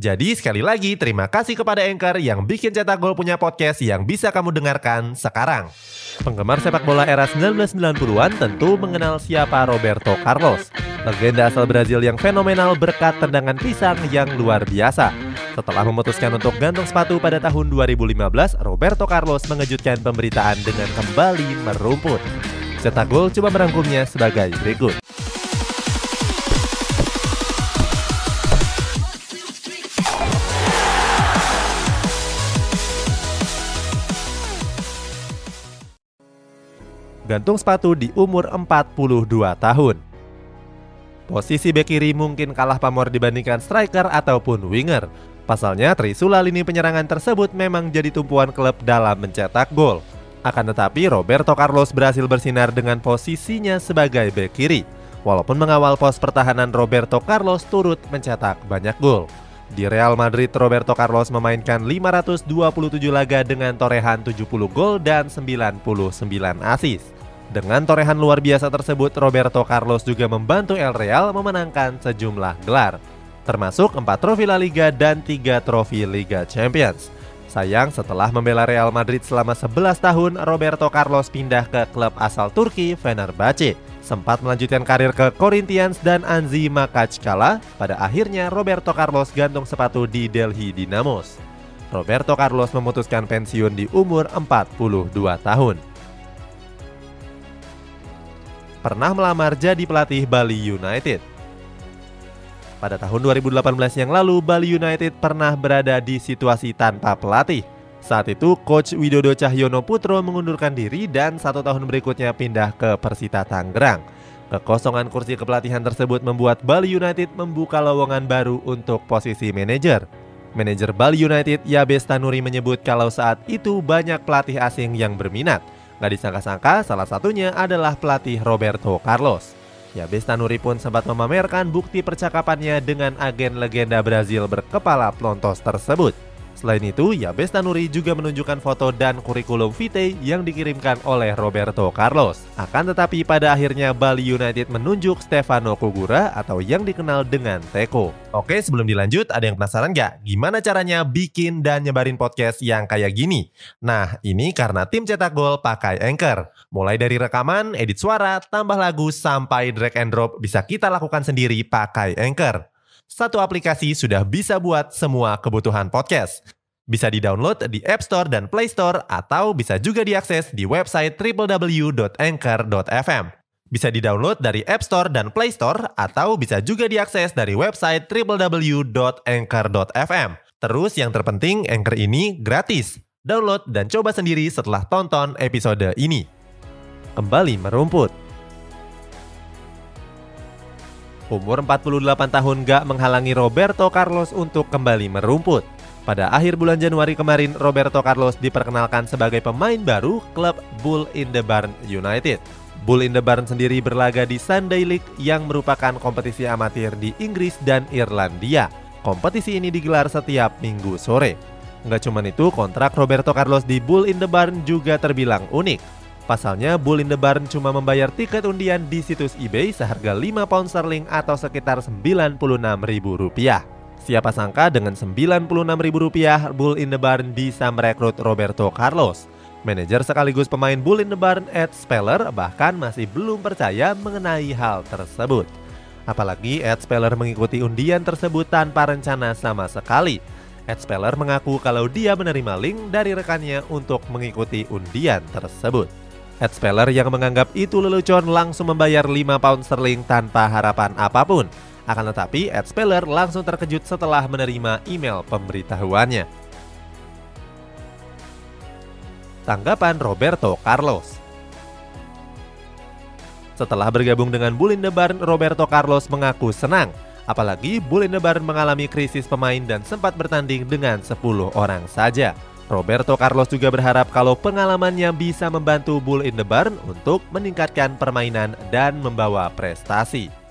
Jadi sekali lagi terima kasih kepada Anchor yang bikin Cetak Gol punya podcast yang bisa kamu dengarkan sekarang. Penggemar sepak bola era 1990-an tentu mengenal siapa Roberto Carlos. Legenda asal Brazil yang fenomenal berkat tendangan pisang yang luar biasa. Setelah memutuskan untuk gantung sepatu pada tahun 2015, Roberto Carlos mengejutkan pemberitaan dengan kembali merumput. Cetak Gol coba merangkumnya sebagai berikut. Gantung sepatu di umur 42 tahun. Posisi bek kiri mungkin kalah pamor dibandingkan striker ataupun winger. Pasalnya, Trisula lini penyerangan tersebut memang jadi tumpuan klub dalam mencetak gol. Akan tetapi, Roberto Carlos berhasil bersinar dengan posisinya sebagai bek kiri. Walaupun mengawal pos pertahanan Roberto Carlos turut mencetak banyak gol. Di Real Madrid, Roberto Carlos memainkan 527 laga dengan torehan 70 gol dan 99 assist. Dengan torehan luar biasa tersebut, Roberto Carlos juga membantu El Real memenangkan sejumlah gelar, termasuk 4 trofi La Liga dan 3 trofi Liga Champions. Sayang, setelah membela Real Madrid selama 11 tahun, Roberto Carlos pindah ke klub asal Turki, Fenerbahce. Sempat melanjutkan karir ke Corinthians dan Anzi Makachkala, pada akhirnya Roberto Carlos gantung sepatu di Delhi Dynamos. Roberto Carlos memutuskan pensiun di umur 42 tahun pernah melamar jadi pelatih Bali United. Pada tahun 2018 yang lalu, Bali United pernah berada di situasi tanpa pelatih. Saat itu, Coach Widodo Cahyono Putro mengundurkan diri dan satu tahun berikutnya pindah ke Persita Tangerang. Kekosongan kursi kepelatihan tersebut membuat Bali United membuka lowongan baru untuk posisi manajer. Manajer Bali United, Yabes Tanuri menyebut kalau saat itu banyak pelatih asing yang berminat – Gak disangka-sangka salah satunya adalah pelatih Roberto Carlos. Ya, Bestanuri pun sempat memamerkan bukti percakapannya dengan agen legenda Brazil berkepala plontos tersebut. Selain itu, Yabes Tanuri juga menunjukkan foto dan kurikulum vitae yang dikirimkan oleh Roberto Carlos. Akan tetapi pada akhirnya Bali United menunjuk Stefano Kugura atau yang dikenal dengan Teko. Oke, sebelum dilanjut, ada yang penasaran nggak? Gimana caranya bikin dan nyebarin podcast yang kayak gini? Nah, ini karena tim cetak gol pakai Anchor. Mulai dari rekaman, edit suara, tambah lagu, sampai drag and drop bisa kita lakukan sendiri pakai Anchor. Satu aplikasi sudah bisa buat semua kebutuhan podcast. Bisa di-download di App Store dan Play Store atau bisa juga diakses di website www.anchor.fm. Bisa di-download dari App Store dan Play Store atau bisa juga diakses dari website www.anchor.fm. Terus yang terpenting, Anchor ini gratis. Download dan coba sendiri setelah tonton episode ini. Kembali merumput. Umur 48 tahun gak menghalangi Roberto Carlos untuk kembali merumput. Pada akhir bulan Januari kemarin, Roberto Carlos diperkenalkan sebagai pemain baru klub Bull in the Barn United. Bull in the Barn sendiri berlaga di Sunday League yang merupakan kompetisi amatir di Inggris dan Irlandia. Kompetisi ini digelar setiap minggu sore. Nggak cuma itu, kontrak Roberto Carlos di Bull in the Barn juga terbilang unik. Pasalnya, Bull in the Barn cuma membayar tiket undian di situs eBay seharga 5 pound sterling atau sekitar Rp96.000. Siapa sangka dengan Rp96.000 Bull in the Barn bisa merekrut Roberto Carlos. Manajer sekaligus pemain Bull in the Barn Ed Speller bahkan masih belum percaya mengenai hal tersebut. Apalagi Ed Speller mengikuti undian tersebut tanpa rencana sama sekali. Ed Speller mengaku kalau dia menerima link dari rekannya untuk mengikuti undian tersebut. Ed Speller yang menganggap itu lelucon langsung membayar 5 pound sterling tanpa harapan apa pun. Akan tetapi, Ed Speller langsung terkejut setelah menerima email pemberitahuannya. Tanggapan Roberto Carlos Setelah bergabung dengan Bull in the Barn, Roberto Carlos mengaku senang. Apalagi Bull in the Barn mengalami krisis pemain dan sempat bertanding dengan 10 orang saja. Roberto Carlos juga berharap kalau pengalamannya bisa membantu Bull in the Barn untuk meningkatkan permainan dan membawa prestasi.